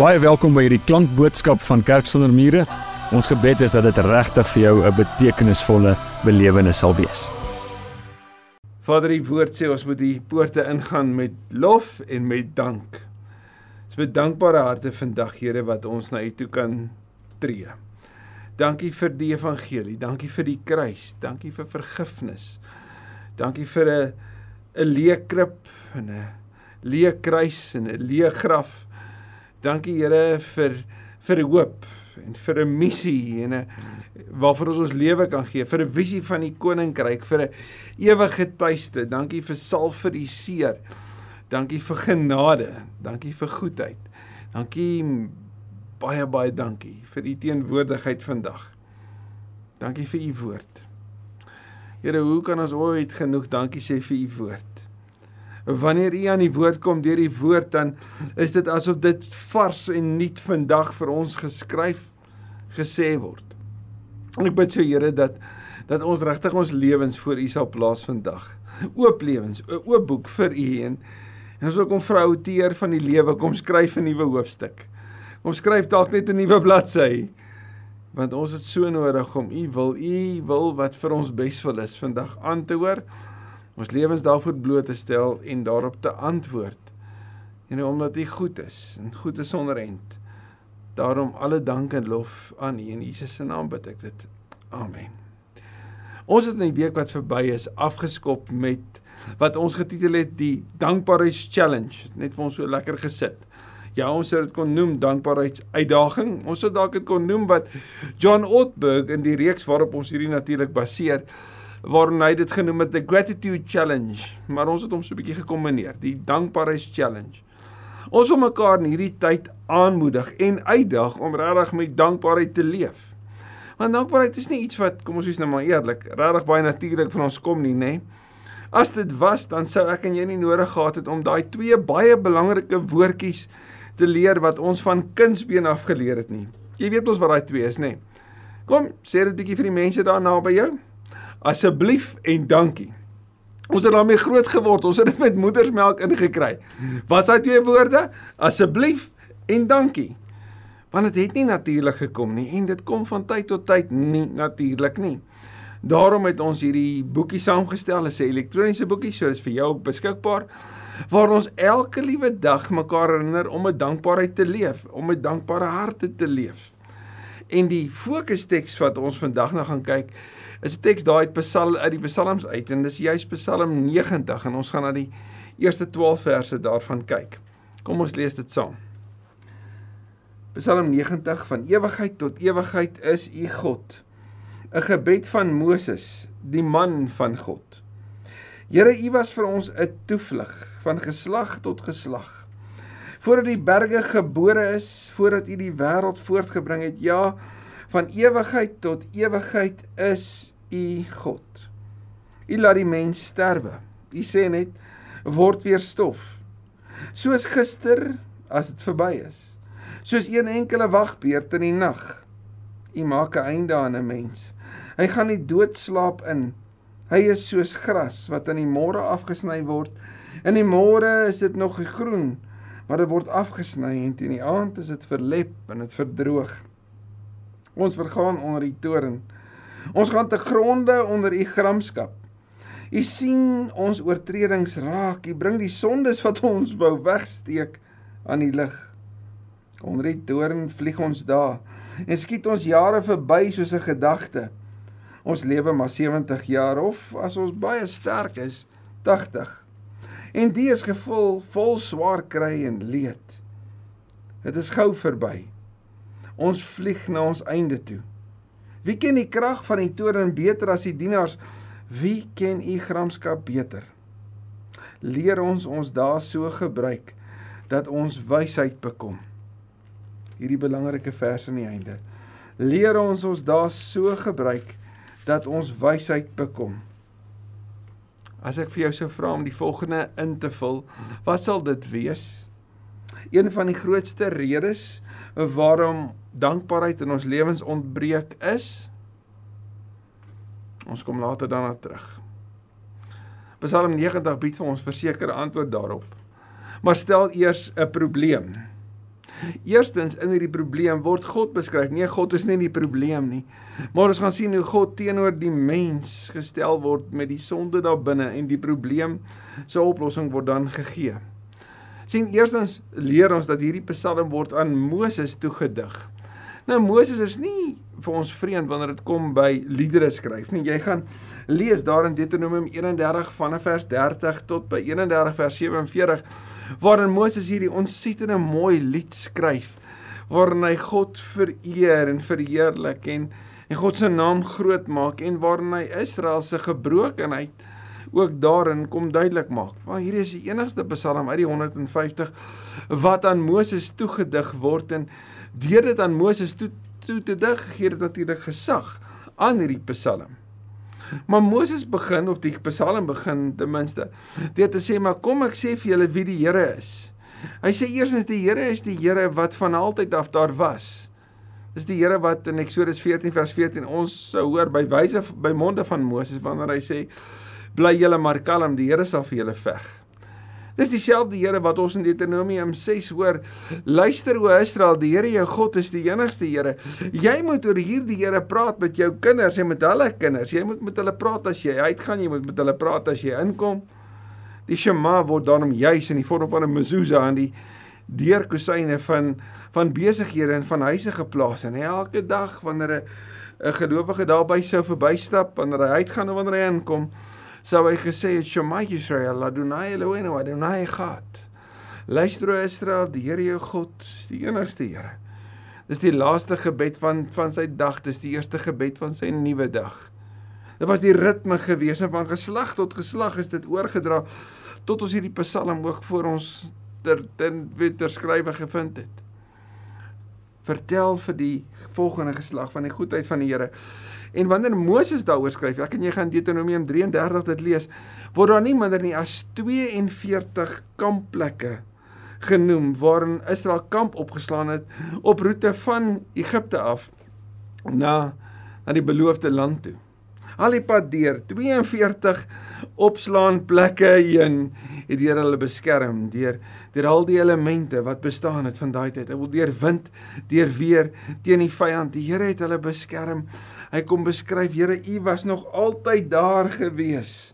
Baie welkom by hierdie klankboodskap van Kerk sonder mure. Ons gebed is dat dit regtig vir jou 'n betekenisvolle belewenis sal wees. Vader, die woord sê ons moet die poorte ingaan met lof en met dank. Ons met dankbare harte vandag, Here, wat ons na U toe kan tree. Dankie vir die evangelie, dankie vir die kruis, dankie vir vergifnis. Dankie vir 'n 'n leë krib en 'n leë kruis en 'n leë graf. Dankie Here vir vir hoop en vir 'n missie en 'n waarvoor ons ons lewe kan gee, vir 'n visie van die koninkryk, vir 'n ewige tuiste. Dankie vir salf vir die seer. Dankie vir genade. Dankie vir goedheid. Dankie baie baie dankie vir u teenwoordigheid vandag. Dankie vir u woord. Here, hoe kan ons ooit genoeg dankie sê vir u woord? Wanneer u aan die woord kom deur die woord dan is dit asof dit vars en nuut vandag vir ons geskryf gesê word. En ek bid so Here dat dat ons regtig ons lewens voor u sal plaas vandag. Oop lewens, 'n oop boek vir u en en ons wil kom vir outeer van die lewe kom skryf 'n nuwe hoofstuk. Kom skryf dalk net 'n nuwe bladsy want ons het so nodig om u wil u wil wat vir ons beswil is vandag aan te hoor ons lewens daarvoor bloot te stel en daarop te antwoord. En omdat U goed is en goed is sonder end. Daarom alle dank en lof aan U in Jesus se naam bid ek dit. Amen. Ons het in die week wat verby is afgeskop met wat ons getitel het die dankbaarheids challenge. Net vir ons so lekker gesit. Ja, ons sou dit kon noem dankbaarheidsuitdaging. Ons sou dalk dit kon noem wat John Ortberg in die reeks waarop ons hierdie natuurlik baseer waarin hy dit genoem het the gratitude challenge, maar ons het hom so 'n bietjie gekombineer, die dankbaarheids challenge. Ons wil mekaar in hierdie tyd aanmoedig en uitdaag om regtig met dankbaarheid te leef. Want dankbaarheid is nie iets wat, kom ons wees nou maar eerlik, regtig baie natuurlik van ons kom nie, nê? As dit was, dan sou ek en jy nie nodig gehad het om daai twee baie belangrike woordjies te leer wat ons van kindsbeen af geleer het nie. Jy weet ons wat daai twee is, nê? Kom, sê dit bietjie vir die mense daar naby jou asseblief en dankie. Ons het daarmee groot geword. Ons het dit met moedersmelk ingekry. Wat is daai twee woorde? Asseblief en dankie. Want dit het nie natuurlik gekom nie en dit kom van tyd tot tyd nie natuurlik nie. Daarom het ons hierdie boekie saamgestel, 'n elektroniese boekie, so dis vir jou beskikbaar waar ons elke liewe dag mekaar herinner om 'n dankbaarheid te leef, om 'n dankbare hart te leef. En die fokusteks wat ons vandag nou gaan kyk, is 'n teks daai uit Psalm uit die Psalms uit en dis juis Psalm 90 en ons gaan na die eerste 12 verse daarvan kyk. Kom ons lees dit saam. Psalm 90 van ewigheid tot ewigheid is U God. 'n Gebed van Moses, die man van God. Here, U was vir ons 'n toevlug van geslag tot geslag. Voordat die berge gebore is, voordat U die wêreld voortgebring het, ja, van ewigheid tot ewigheid is u God. U laat die mens sterwe. U sê net word weer stof. Soos gister as dit verby is. Soos een enkele wagbeurt in die nag. U maak 'n einde aan 'n mens. Hy gaan die dood slaap in. Hy is soos gras wat in die môre afgesny word. In die môre is dit nog groen, maar dit word afgesny en teen die aand is dit verlep en dit verdroog. Ons vergaan onder u toren. Ons gaan te gronde onder u gramskap. U sien ons oortredings raak. U bring die sondes wat ons wou wegsteek aan die lig. Onder u toren vlieg ons daar en skiet ons jare verby soos 'n gedagte. Ons lewe maar 70 jaar of as ons baie sterk is, 80. En die is gevul vol swaar kry en leed. Dit is gou verby. Ons vlieg na ons einde toe. Wie ken die krag van die toren beter as die dienaars? Wie ken u gramskap beter? Leer ons ons daar so gebruik dat ons wysheid bekom. Hierdie belangrike vers aan die einde. Leer ons ons daar so gebruik dat ons wysheid bekom. As ek vir jou sou vra om die volgende in te vul, wat sal dit wees? Een van die grootste redes waarom dankbaarheid in ons lewens ontbreek is ons kom later daarna terug. Psalm 90 bied vir ons versekerde antwoord daarop. Maar stel eers 'n probleem. Eerstens in hierdie probleem word God beskryf. Nee, God is nie die probleem nie. Maar ons gaan sien hoe God teenoor die mens gestel word met die sonde daar binne en die probleem se oplossing word dan gegee. Sien, eerstens leer ons dat hierdie Psalm word aan Moses toegedig. Nou Moses is nie vir ons vreemd wanneer dit kom by liedere skryf nie. Jy gaan lees daar in Deuteronomium 31 vanaf vers 30 tot by 31 vers 47 waarin Moses hierdie ontsettende mooi lied skryf waarin hy God vereer en verheerlik en en God se naam groot maak en waarin hy Israel se gebrokenheid ook daarin kom duidelik maak. Maar hierdie is die enigste Psalm uit die 150 wat aan Moses toegedig word en deur dit aan Moses toe toe te dig gee dit natuurlik gesag aan hierdie Psalm. Maar Moses begin of die Psalm begin ten minste deur te sê maar kom ek sê vir julle wie die Here is. Hy sê eersens die Here is die Here wat van altyd af daar was. Dis die Here wat in Eksodus 14 vers 14 ons sou hoor by wyse by monde van Moses wanneer hy sê bly julle maar kalm die Here sal vir julle veg. Dis dieselfde Here wat ons in Deuteronomium 6 hoor. Luister o Israel, die Here jou God is die enigste Here. Jy moet oor hierdie Here praat met jou kinders en met hulle kinders. Jy moet met hulle praat as jy uitgaan, jy moet met hulle praat as jy inkom. Die Shema word daarom juis in die vorm van 'n mezuzah aan die deurkusyne van van besighede en van huise geplaas en elke dag wanneer 'n 'n gelowige daarby sou verbystap wanneer hy uitgaan of wanneer hy inkom sou hy gesê het Shema Israel Adonai Eloheinu Adonai Echad. Luister o Israel, die Here jou God is die enigste Here. Dis die laaste gebed van van sy dag, dis die eerste gebed van sy nuwe dag. Dit was die ritme gewese van geslag tot geslag is dit oorgedra tot ons hierdie Psalm ook voor ons ter ten weter skrywe gevind het. Vertel vir die volgende geslag van die goedheid van die Here. En wanneer Moses daaroor skryf, ek en jy gaan Deuteronomium 33 dit lees, word daar nie minder nie as 42 kampplekke genoem waarin Israel kamp opgeslaan het op roete van Egipte af na na die beloofde land toe. Al die pad deur 42 opslaan plekke heen het Here hulle beskerm deur deur al die elemente wat bestaan het van daai tyd. Wil deur wind, deur weer teen die vyand. Die Here het hulle beskerm. Hy kom beskryf, Here, U was nog altyd daar gewees.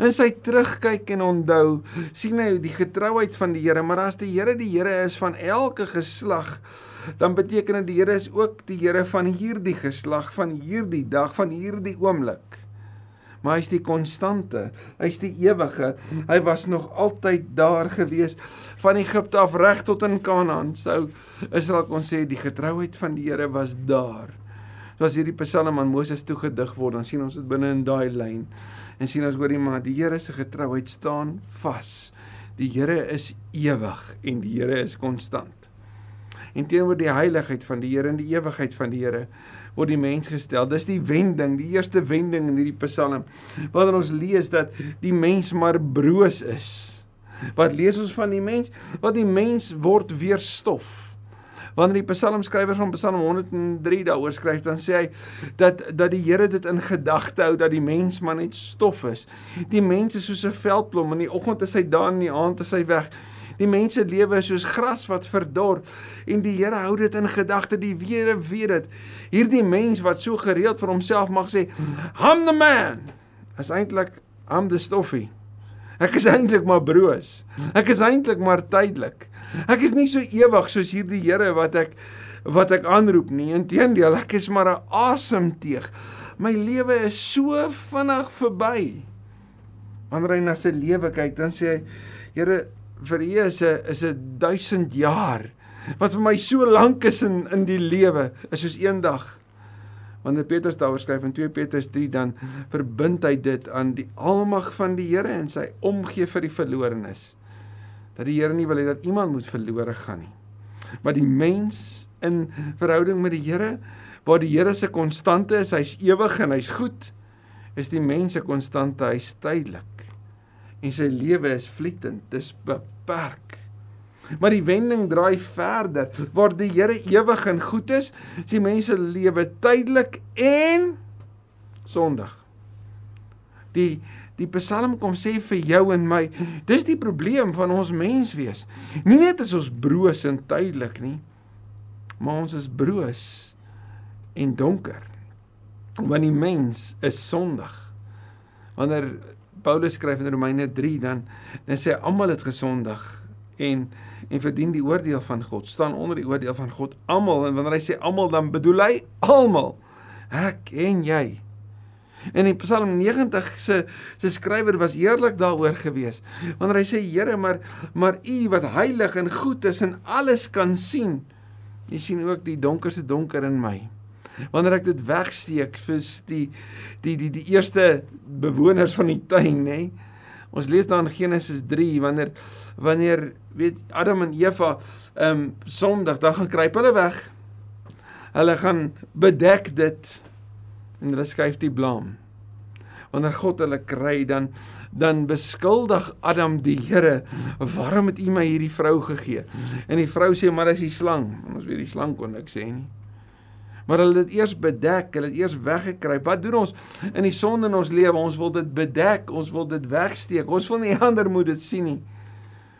In sy terugkyk en onthou, sien hy die getrouheid van die Here, maar as die Here die Here is van elke geslag, dan beteken dit die Here is ook die Here van hierdie geslag, van hierdie dag, van hierdie oomblik. Maar hy's die konstante, hy's die ewige. Hy was nog altyd daar gewees van Egipte af reg tot in Kanaan. Sou Israel kon sê die getrouheid van die Here was daar. So as hierdie Psalm aan Moses toegedig word, dan sien ons dit binne in daai lyn en sien ons hoorie maar die Here se getrouheid staan vas. Die Here is ewig en die Here is konstant. En teenoor die heiligheid van die Here en die ewigheid van die Here word die mens gestel. Dis die wending, die eerste wending in hierdie Psalm. Wanneer ons lees dat die mens maar broos is. Wat lees ons van die mens? Wat die mens word weer stof wanneer die psalmskrywer van Psalm 103 daaroor skryf, dan sê hy dat dat die Here dit in gedagte hou dat die mens maar net stof is. Die mens is soos 'n veldblom, in die oggend is hy daar en in die aand is hy weg. Die mense lewe is soos gras wat verdor en die Here hou dit in gedagte. Die Here weet dit. Hierdie mens wat so gereeld vir homself mag sê, "I'm the man." Is eintlik I'm the stoffie. Ek is eintlik maar broos. Ek is eintlik maar tydelik. Ek is nie so ewig soos hierdie Here wat ek wat ek aanroep nie. Inteendeel, ek is maar 'n asemteug. My lewe is so vinnig verby. Wanneer hy na sy lewe kyk, dan sê hy: "Here, vir U is 'n is 'n 1000 jaar. Wat vir my so lank is in in die lewe, is soos een dag." Wanneer Petrus daaroor skryf in 2 Petrus 3 dan verbind hy dit aan die almag van die Here en sy omgee vir die verlorenes dat die Here nie wil hê dat iemand moet verlore gaan nie. Maar die mens in verhouding met die Here, waar die Here se konstante is, hy's ewig en hy's goed, is die mens se konstante, hy's tydelik. En sy lewe is vlietend, dis beperk. Maar die wending draai verder. Waar die Here ewig en goed is, is die mense lewe tydelik en sondig. Die die Psalm kom sê vir jou en my, dis die probleem van ons menswees. Nie net is ons broos en tydelik nie, maar ons is broos en donker. Want die mens is sondig. Wanneer Paulus skryf in Romeine 3 dan dan sê almal het gesondig en en verdien die oordeel van God, staan onder die oordeel van God almal en wanneer hy sê almal dan bedoel hy almal. Ek en jy. En in Psalm 90 se se skrywer was eerlik daaroor gewees. Wanneer hy sê Here, maar maar U wat heilig en goed is en alles kan sien, jy sien ook die donkerste donker in my. Wanneer ek dit wegsteek vir die die die die eerste bewoners van die tuin, nê? Ons lees dan Genesis 3 wanneer wanneer weet Adam en Eva ehm um, sondig, dan gaan kruip hulle weg. Hulle gaan bedek dit en hulle skuif die blame. Wanneer God hulle kry dan dan beskuldig Adam die Here, "Waarom het U my hierdie vrou gegee?" En die vrou sê, "Maar dis die slang." En ons weet die slang kon niks sê nie. Maar hulle het dit eers bedek, hulle het eers weggekry. Wat doen ons in die sonde in ons lewe? Ons wil dit bedek, ons wil dit wegsteek. Ons wil nie ander moet dit sien nie.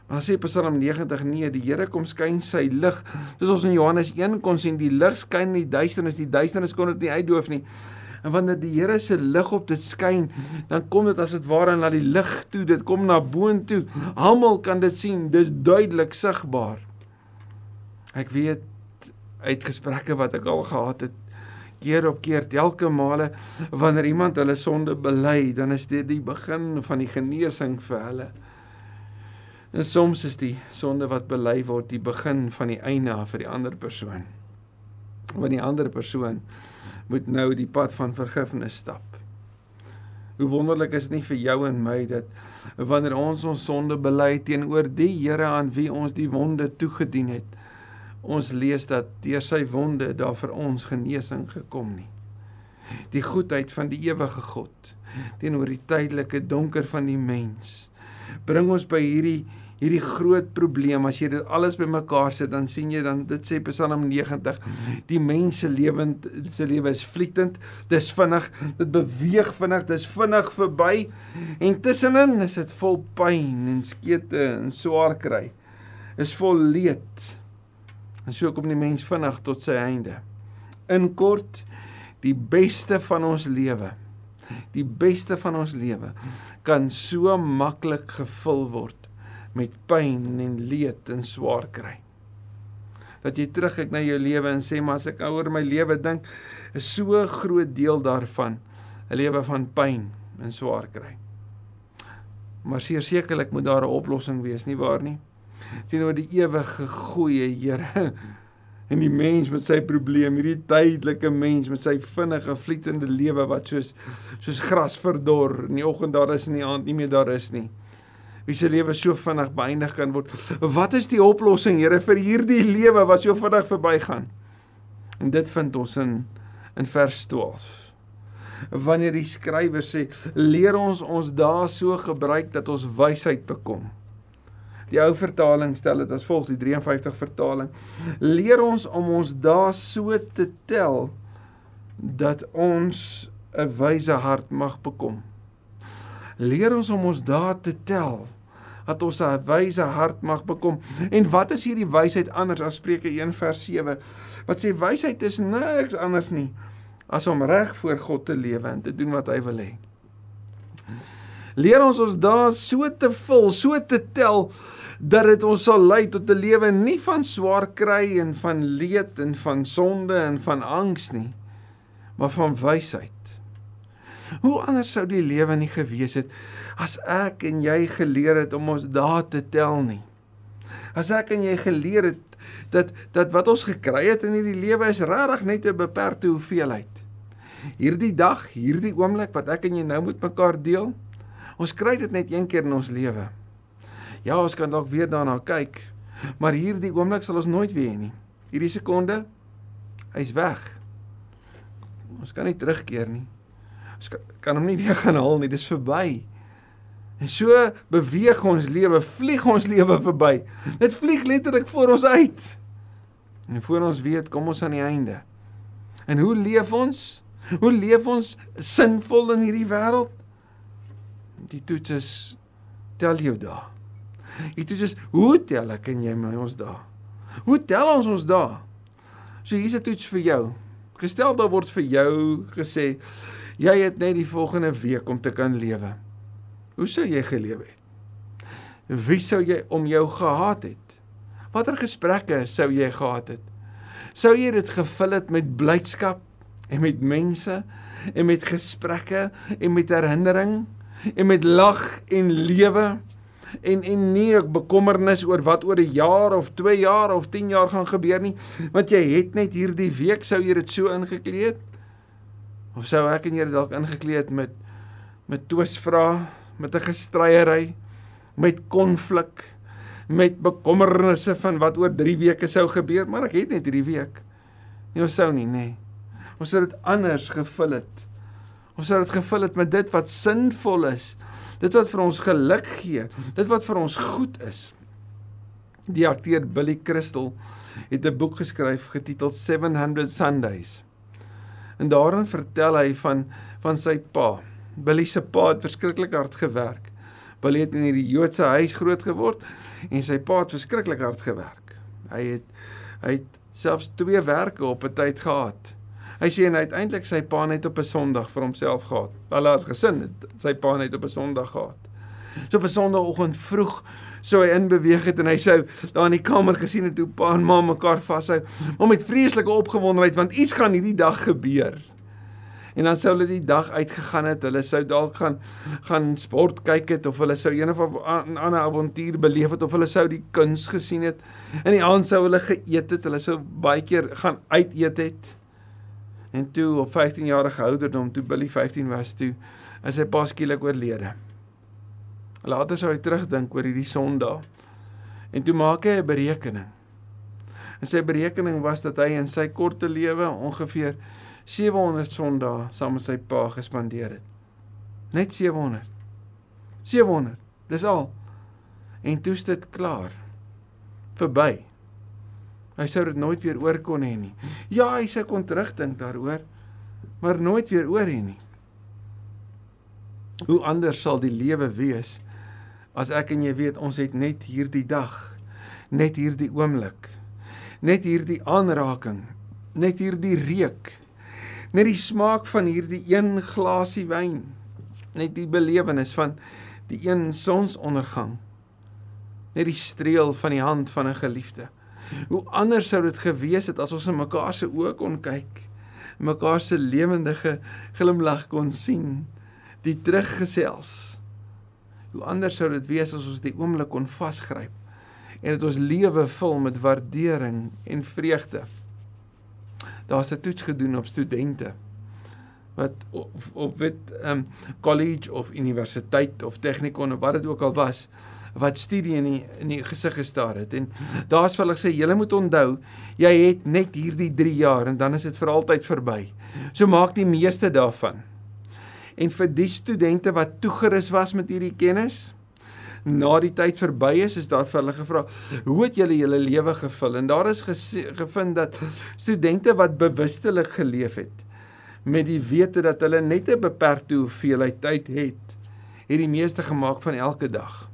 Maar sê Psalm 90 nee, die Here kom skyn sy lig. Soos ons in Johannes 1 kon sien, die lig skyn in die duisternis, die duisternis kon dit nie uitdoof nie. En wanneer die Here se lig op dit skyn, dan kom dit as dit ware na die lig toe, dit kom na boontoe. Almal kan dit sien, dis duidelik sigbaar. Ek weet uit gesprekke wat ek al gehad het keer op keer telke male wanneer iemand hulle sonde bely, dan is dit die begin van die genesing vir hulle. En soms is die sonde wat bely word die begin van die einde vir die ander persoon. Want die ander persoon moet nou die pad van vergifnis stap. Hoe wonderlik is dit nie vir jou en my dat wanneer ons ons sonde bely teenoor die Here aan wie ons die wonde toegedien het, ons lees dat deur sy wonde daar vir ons genesing gekom nie. Die goedheid van die ewige God teenoor die tydelike donker van die mens bring ons by hierdie hierdie groot probleem. As jy dit alles bymekaar sit dan sien jy dan dit sê Psalm 90 die mense lewend se lewe is vlietend dis vinnig dit beweeg vinnig dis vinnig verby en tussenin is dit vol pyn en skete en swaar kry. Is vol leed en so kom die mens vinnig tot sy einde in kort die beste van ons lewe die beste van ons lewe kan so maklik gevul word met pyn en leed en swaar kry. Dat jy terugkyk na jou lewe en sê maar as ek oor my lewe dink, is so 'n groot deel daarvan 'n lewe van pyn en swaar kry. Maar sekerlik moet daar 'n oplossing wees, nie waar nie? Teenoor die ewige goeie Here en die mens met sy probleem, hierdie tydelike mens met sy vinnige vlietende lewe wat soos soos gras verdor, in die oggend daar is en in die aand nie meer daar is nie wie se lewe so vinnig beëindig kan word. Wat is die oplossing, Here, vir hierdie lewe wat so vinnig verbygaan? En dit vind ons in in vers 12. Wanneer die skrywer sê, leer ons ons dae so gebruik dat ons wysheid bekom. Die ou vertaling stel dit as volg, die 53 vertaling. Leer ons om ons dae so te tel dat ons 'n wyse hart mag bekom. Leer ons om ons dae te tel dat ons 'n wyse hart mag bekom. En wat is hierdie wysheid anders as Spreuke 1 vers 7? Wat sê wysheid is niks anders nie as om reg voor God te lewe en te doen wat hy wil hê. Leer ons ons dae so te vul, so te tel dat dit ons sal lei tot 'n lewe nie van swaar kry en van leed en van sonde en van angs nie, maar van wysheid. Hoe anders sou die lewe nie gewees het as ek en jy geleer het om ons dae te tel nie. As ek en jy geleer het dat dat wat ons gekry het in hierdie lewe is regtig net 'n beperkte hoeveelheid. Hierdie dag, hierdie oomblik wat ek en jy nou met mekaar deel, ons kry dit net een keer in ons lewe. Ja, ons kan dalk weer daarna kyk, maar hierdie oomblik sal ons nooit weer hê nie. Hierdie sekonde, hy's weg. Ons kan nie terugkeer nie. Ons kan, kan hom nie weer gaan haal nie, dis verby. En so beweeg ons lewe, vlieg ons lewe verby. Dit vlieg letterlik voor ons uit. En voor ons weet, kom ons aan die einde. En hoe leef ons? Hoe leef ons sinvol in hierdie wêreld? Die toets is tel jou dae. Die toets is hoe tel ek en jy my ons dae? Hoe tel ons ons dae? So hier's 'n toets vir jou. Gestel daar word vir jou gesê jy het net die volgende week om te kan lewe. Hoe sou jy geleef het? Wie sou jy om jou gehaat het? Watter gesprekke sou jy gehad het? Sou jy dit gevul het met blydskap en met mense en met gesprekke en met herinnering en met lag en lewe en en nie ek bekommernis oor wat oor 'n jaar of 2 jaar of 10 jaar gaan gebeur nie want jy het net hierdie week sou jy dit so ingekleed of sou ek en jy dalk ingekleed met met twisvra met 'n gestryery met konflik met bekommernisse van wat oor 3 weke sou gebeur maar ek het net hierdie week nie ons sou nie nê nee. ons sou dit anders gevul het ons sou dit gevul het met dit wat sinvol is dit wat vir ons geluk gee, dit wat vir ons goed is. Die akteur Billy Crystal het 'n boek geskryf getiteld 700 Sundays. En daarin vertel hy van van sy pa. Billy se pa het verskriklik hard gewerk. Billy het in hierdie Joodse huis groot geword en sy pa het verskriklik hard gewerk. Hy het hy het selfs twee werke op 'n tyd gehad. Hy sê en hy het eintlik sy pa net op 'n Sondag vir homself gehad. Hulle as gesin het sy pa net op 'n Sondag gehad. So op 'n Sondagoggend vroeg sou hy inbeweeg het en hy sou daar in die kamer gesien het hoe pa en ma mekaar vashou, maar met vreeslike opgewondenheid want iets gaan hierdie dag gebeur. En dan sou hulle die dag uitgegaan het, hulle sou dalk gaan gaan sport kyk het of hulle sou een of ander avontuur beleef het of hulle sou die kuns gesien het. In die aand sou hulle geëet het, hulle sou baie keer gaan uit eet het. En toe op 15 jarige ouderdom toe Billy 15 was toe is hy pas skielik oorlede. Later sou hy terugdink oor hierdie Sondag. En toe maak hy 'n berekening. En sy berekening was dat hy in sy korte lewe ongeveer 700 Sondae saam met sy pa gespandeer het. Net 700. 700. Dis al. En toe is dit klaar. Verby. Hy sou dit nooit weer oor kon hê nie. Ja, hy sou kon terugdink daaroor, maar nooit weer oor hê nie. Hoe anders sal die lewe wees as ek en jy weet ons het net hierdie dag, net hierdie oomblik, net hierdie aanraking, net hierdie reuk, net die smaak van hierdie een glasie wyn, net die belewenis van die een sonsondergang, net die streel van die hand van 'n geliefde. Hoe anders sou dit gewees het as ons in mekaar se oë kon kyk, mekaar se lewendige glimlag kon sien, die teruggesels. Hoe anders sou dit wees as ons die oomblik kon vasgryp en dit ons lewe vul met waardering en vreugde. Daar's 'n toets gedoen op studente wat op, op wit ehm um, college of universiteit of tegnikon of wat dit ook al was wat studie in die in die gesig gestaar het en daar's vir hulle gesê julle moet onthou jy het net hierdie 3 jaar en dan is dit vir altyd verby. So maak die meeste daarvan. En vir die studente wat toegerus was met hierdie kennis na die tyd verby is, is daar vir hulle gevra, "Hoe het julle julle lewe gevul?" En daar is gevind dat studente wat bewustelik geleef het met die wete dat hulle net 'n beperkte hoeveelheid tyd het, het die meeste gemaak van elke dag.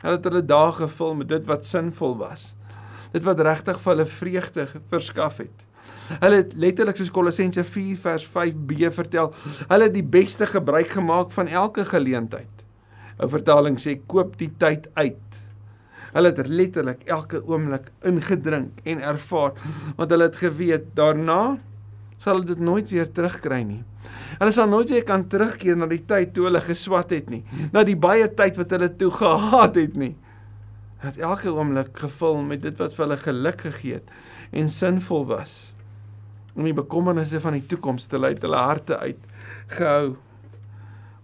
Hulle het hulle dae gevul met dit wat sinvol was. Dit wat regtig vir hulle vreugde verskaf het. Hulle het letterlik soos Kolossense 4 vers 5b vertel, hulle het die beste gebruik gemaak van elke geleentheid. 'n Vertaling sê koop die tyd uit. Hulle het letterlik elke oomblik ingedrink en ervaar want hulle het geweet daarna sal hulle dit nooit weer terugkry nie. Hulle sal nooit weer kan terugkeer na die tyd toe hulle geswat het nie, na die baie tyd wat hulle toe gehad het nie. Dat elke oomblik gevul met dit wat vir hulle geluk gegee het en sinvol was. Om die bekommernisse van die toekoms te lei, hulle harte uit gehou.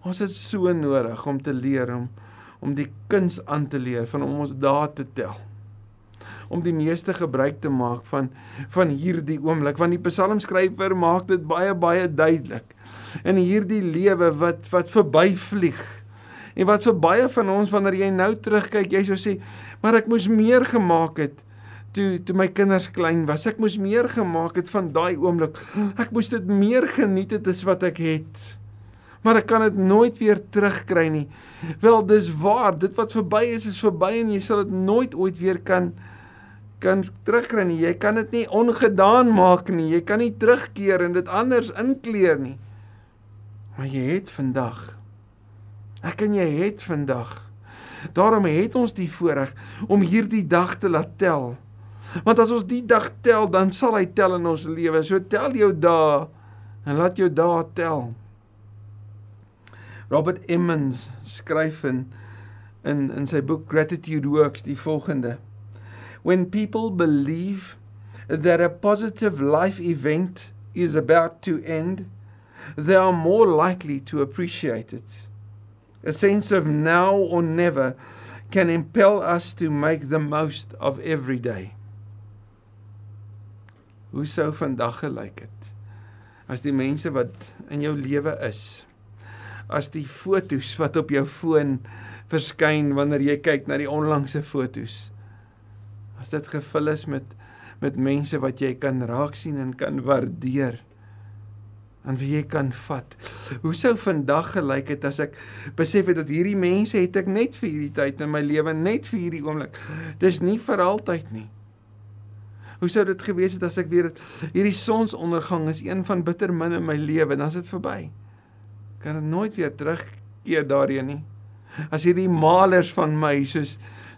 Ons het so nodig om te leer om om die kuns aan te leer van om ons dae te tel om die meeste gebruik te maak van van hierdie oomblik want die psalmskrywer maak dit baie baie duidelik. In hierdie lewe wat wat verbyvlieg en wat vir baie van ons wanneer jy nou terugkyk jy sou sê maar ek moes meer gemaak het toe toe my kinders klein was. Ek moes meer gemaak het van daai oomblik. Ek moes dit meer geniet het as wat ek het. Maar ek kan dit nooit weer terugkry nie. Wel, dis waar, dit wat verby is is verby en jy sal dit nooit ooit weer kan kan terugkry nie. Jy kan dit nie ongedaan maak nie. Jy kan nie terugkeer en dit anders inkleer nie. Maar jy het vandag. Ek en jy het vandag. Daarom het ons die voorreg om hierdie dag te laat tel. Want as ons die dag tel, dan sal hy tel in ons lewe. So tel jou dae en laat jou dae tel. Robert Emmons skryf in in in sy boek Gratitude Works die volgende when people believe that a positive life event is about to end, they are more likely to appreciate it. A sense of now or never can impel us to make the most of every day. Hoe sou vandag gelyk het as die mense wat in jou lewe is, as die fotos wat op jou foon verskyn wanneer jy kyk na die onlangse fotos, as dit gevul is met met mense wat jy kan raak sien en kan waardeer en wie jy kan vat. Hoe sou vandag gelyk het as ek besef het dat hierdie mense het ek net vir hierdie tyd in my lewe, net vir hierdie oomblik. Dis nie vir altyd nie. Hoe sou dit gewees het as ek weer hierdie sonsondergang is een van bitter min in my lewe en dan is dit verby. Kan dit nooit weer terugkeer daarheen nie. As hierdie malers van my soos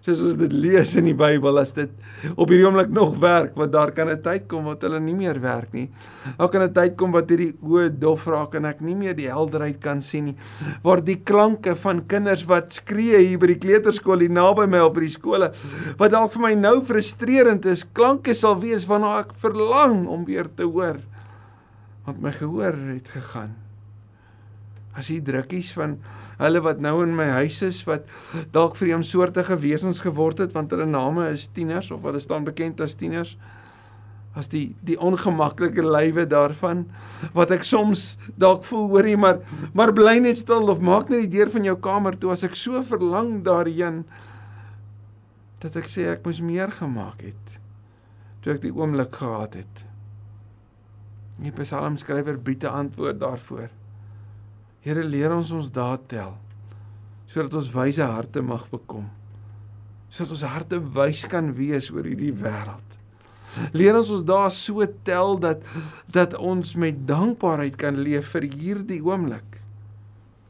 soos ons dit lees in die Bybel as dit op hierdie oomblik nog werk want daar kan 'n tyd kom wat hulle nie meer werk nie. Daar kan 'n tyd kom wat hierdie oë dof raak en ek nie meer die helderheid kan sien nie. Waar die klanke van kinders wat skree hier by die kleuterskool hier naby my op by die skole wat dalk vir my nou frustrerend is, klanke sal wees waarna ek verlang om weer te hoor. Want my gehoor het gegaan as hier drukkies van hulle wat nou in my huis is wat dalk vreemdsoortige wesens geword het want hulle name is tieners of hulle staan bekend as tieners as die die ongemaklike lywe daarvan wat ek soms dalk voel hoorie maar maar bly net stil of maak net die deur van jou kamer toe as ek so verlang daarheen dat ek sê ek moes meer gemaak het toe ek die oomblik gehad het. Die psalmskrywer bied 'n antwoord daarvoor Here leer ons ons daad tel sodat ons wyse harte mag bekom. Sodat ons harte wys kan wees oor hierdie wêreld. Leer ons ons dae so tel dat dat ons met dankbaarheid kan leef vir hierdie oomblik.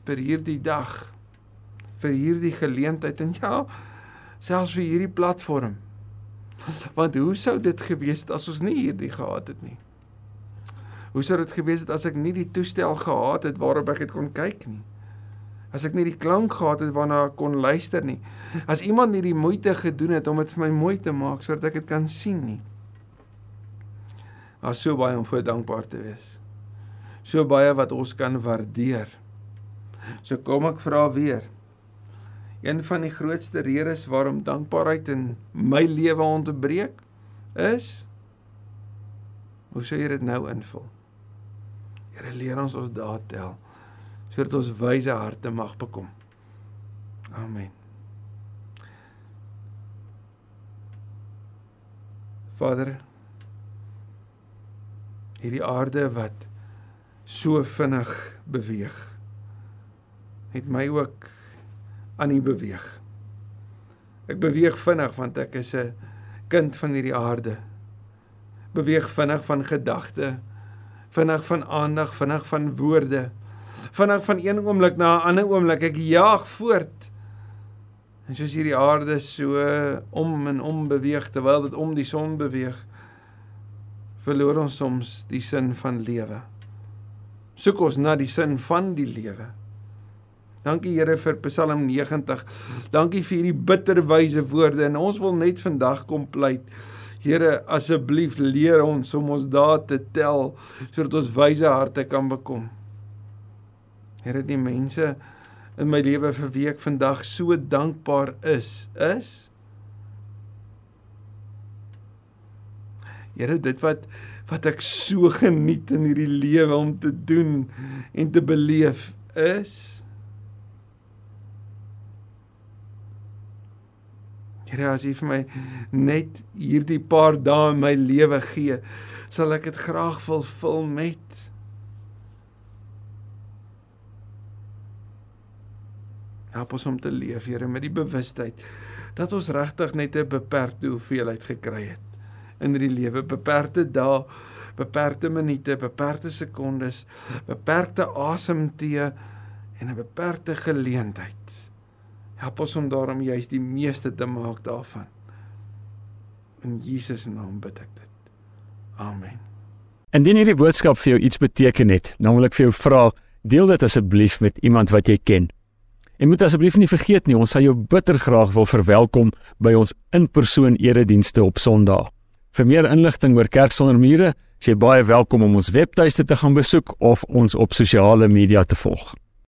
vir hierdie dag. vir hierdie geleentheid en ja, selfs vir hierdie platform. Want hoe sou dit gewees het as ons nie hierdie gehad het nie? Hoe sou dit gewees het as ek nie die toestel gehad het waarop ek dit kon kyk nie? As ek nie die klank gehad het waarna ek kon luister nie. As iemand nie die moeite gedoen het om dit vir my mooi te maak sodat ek dit kan sien nie. Daar's so baie om voor dankbaar te wees. So baie wat ons kan waardeer. So kom ek vra weer. Een van die grootste redes waarom dankbaarheid in my lewe ontbreek is hoe sou jy dit nou invul? Here leer ons ons daad tel sodat ons wyse harte mag bekom. Amen. Vader, hierdie aarde wat so vinnig beweeg, het my ook aan U beweeg. Ek beweeg vinnig want ek is 'n kind van hierdie aarde. Beweeg vinnig van gedagte, vinnig van aandag, vinnig van woorde. Vinnig van een oomblik na 'n ander oomblik. Ek jaag voort. En soos hierdie aarde so om en om beweeg terwyl dit om die son beweeg, verloor ons soms die sin van lewe. Soek ons na die sin van die lewe. Dankie Here vir Psalm 90. Dankie vir hierdie bitterwyse woorde en ons wil net vandag kom pleit Here, asseblief leer ons om ons dae te tel sodat ons wyse harte kan bekom. Here, die mense in my lewe vir wie ek vandag so dankbaar is, is Here, dit wat wat ek so geniet in hierdie lewe om te doen en te beleef is Here as U vir my net hierdie paar dae in my lewe gee, sal ek dit graag wil vul met Help ons om te leef, Here, met die bewustheid dat ons regtig net 'n beperkte hoeveelheid gekry het in hierdie lewe, beperkte dae, beperkte minute, beperkte sekondes, beperkte asemtee en 'n beperkte geleentheid. Help ons om daarom juist die meeste te maak daarvan. In Jesus naam bid ek dit. Amen. Indien hierdie boodskap vir jou iets beteken het, dan wil ek vir jou vra, deel dit asseblief met iemand wat jy ken. En moet asseblief nie vergeet nie, ons sal jou bitter graag wil verwelkom by ons in-persoon eredienste op Sondag. Vir meer inligting oor Kerk sonder mure, is jy baie welkom om ons webtuiste te gaan besoek of ons op sosiale media te volg.